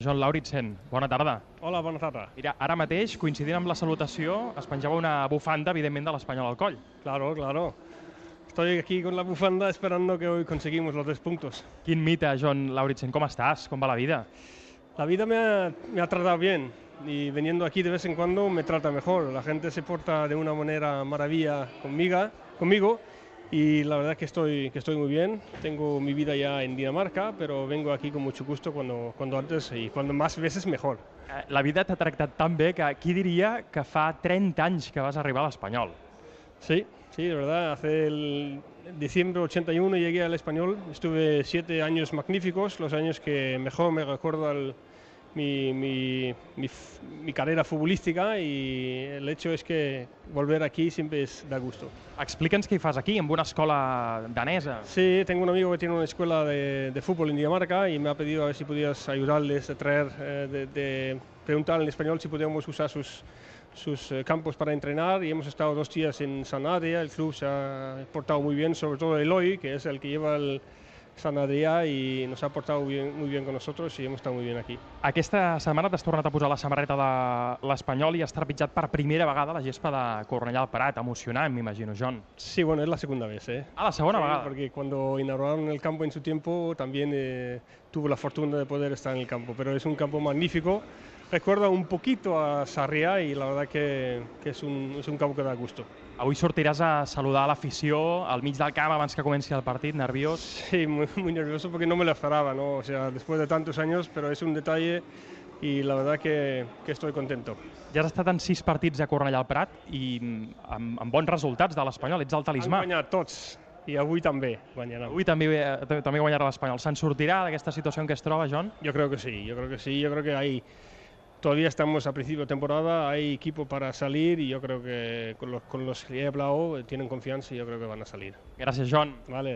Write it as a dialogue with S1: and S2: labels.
S1: Joan Lauritsen, bona tarda.
S2: Hola, bona tarda.
S1: Mira, ara mateix, coincidint amb la salutació, es penjava una bufanda, evidentment, de l'Espanyol al coll.
S2: Claro, claro. Estoy aquí con la bufanda esperando que hoy conseguimos los tres puntos.
S1: Quin mite, Joan Lauritsen, com estàs? Com va la vida?
S2: La vida me ha, me ha tratado bien y veniendo aquí de vez en cuando me trata mejor. La gente se porta de una manera maravilla conmigo, conmigo y la verdad que estoy, que estoy muy bien. Tengo mi vida ya en Dinamarca, pero vengo aquí con mucho gusto cuando, cuando antes y cuando más veces mejor.
S1: Eh, La vida t'ha tractat tan bé que qui diria que fa 30 anys que vas arribar a l'Espanyol?
S2: Sí, sí, de verdad. Hace el diciembre 81 llegué al español. Estuve siete años magníficos, los años que mejor me recuerdo al- mi, mi, mi mi carrera futbolística y el hecho es que volver aquí siempre es, da gusto.
S1: Explica'ns què hi fas aquí, amb una escola danesa.
S2: Sí, tengo un amigo que tiene una escuela de, de fútbol en Dinamarca y me ha pedido a ver si podías ayudarles a traer, eh, de, de preguntar en español si podíamos usar sus, sus eh, campos para entrenar y hemos estado dos días en San Adria, el club se ha portado muy bien, sobre todo Eloy, que es el que lleva el San Adrià y nos ha portado bien, muy bien con nosotros y hemos estado muy bien aquí.
S1: Aquesta setmana t'has tornat a posar la samarreta de l'Espanyol i has trepitjat per primera vegada la gespa de Cornellà al Prat. Emocionant, m'imagino, Joan.
S2: Sí, bueno, es la segunda vez, ¿eh?
S1: Ah, la segona
S2: Sí,
S1: vegada.
S2: Porque cuando inauguraron el campo en su tiempo también eh, tuve la fortuna de poder estar en el campo, pero es un campo magnífico. Recuerda un poquito a Sarriá y la verdad que, que es, un, es un campo que da gusto.
S1: Avui sortiràs a saludar l'afició al mig del camp abans que comenci el partit, nerviós.
S2: Sí, muy, muy nervioso porque no me lo esperaba, ¿no? O sea, después de tantos años, pero es un detalle y la verdad que, que estoy contento.
S1: Ja has estat en sis partits a Cornellà al Prat i mm, amb, amb bons resultats de l'Espanyol, ets el
S2: Han
S1: talismà.
S2: guanyat tots i avui també guanyarem.
S1: Avui també, eh, també guanyarà l'Espanyol. Se'n sortirà d'aquesta situació en què es troba, Joan?
S2: Yo creo que sí, yo creo que sí, yo creo que hay todavía estamos a principio de temporada, hay equipo para salir y yo creo que con los, con los que he hablado eh, tienen confianza y yo creo que van a salir.
S1: Gràcies, Joan.
S2: Vale.